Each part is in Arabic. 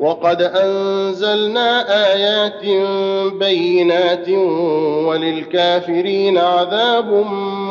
وقد أنزلنا آيات بينات وللكافرين عذاب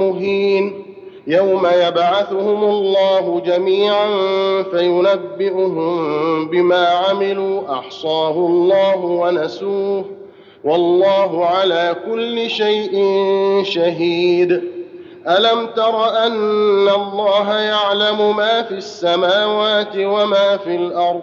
مهين يوم يبعثهم الله جميعا فينبئهم بما عملوا أحصاه الله ونسوه والله على كل شيء شهيد ألم تر أن الله يعلم ما في السماوات وما في الأرض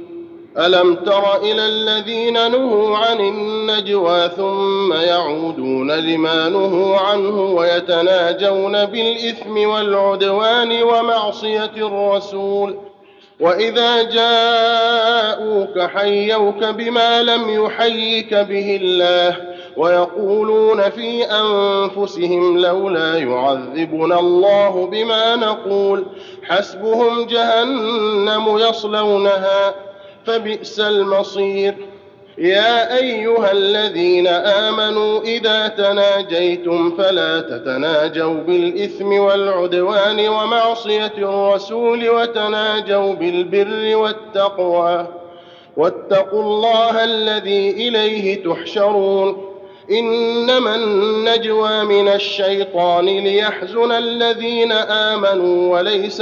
ألم تر إلى الذين نهوا عن النجوى ثم يعودون لما نهوا عنه ويتناجون بالإثم والعدوان ومعصية الرسول وإذا جاءوك حيوك بما لم يحيك به الله ويقولون في أنفسهم لولا يعذبنا الله بما نقول حسبهم جهنم يصلونها فبئس المصير. يا أيها الذين آمنوا إذا تناجيتم فلا تتناجوا بالإثم والعدوان ومعصية الرسول وتناجوا بالبر والتقوى. واتقوا الله الذي إليه تحشرون. إنما النجوى من الشيطان ليحزن الذين آمنوا وليس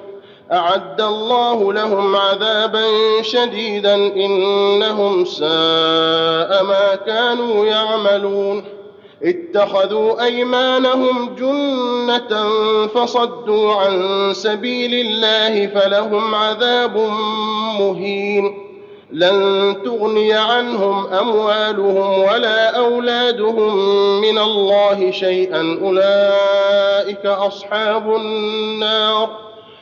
أعد الله لهم عذابا شديدا إنهم ساء ما كانوا يعملون. اتخذوا أيمانهم جنة فصدوا عن سبيل الله فلهم عذاب مهين. لن تغني عنهم أموالهم ولا أولادهم من الله شيئا. أولئك أصحاب النار.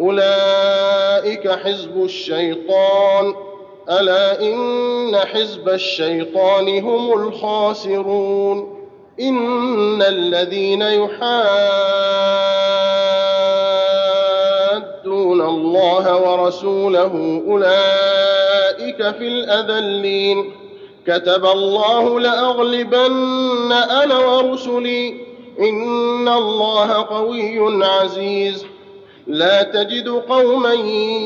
أولئك حزب الشيطان. ألا إن حزب الشيطان هم الخاسرون. إن الذين يحادون الله ورسوله أولئك في الأذلين. كتب الله لأغلبن أنا ورسلي. إن الله قوي عزيز. لا تجد قوما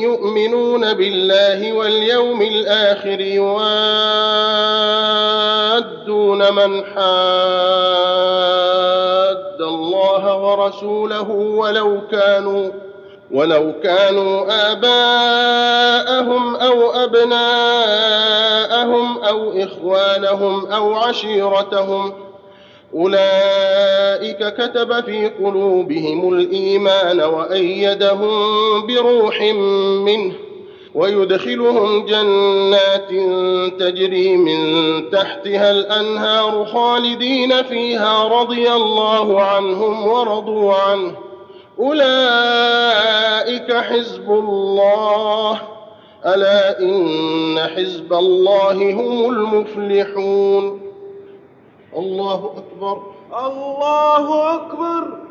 يؤمنون بالله واليوم الآخر يوادون من حاد الله ورسوله ولو كانوا ولو كانوا آباءهم أو أبناءهم أو إخوانهم أو عشيرتهم ۖ أولئك كتب في قلوبهم الإيمان وأيدهم بروح منه ويدخلهم جنات تجري من تحتها الأنهار خالدين فيها رضي الله عنهم ورضوا عنه. أولئك حزب الله. ألا إن حزب الله هم المفلحون. الله أكبر. الله أكبر.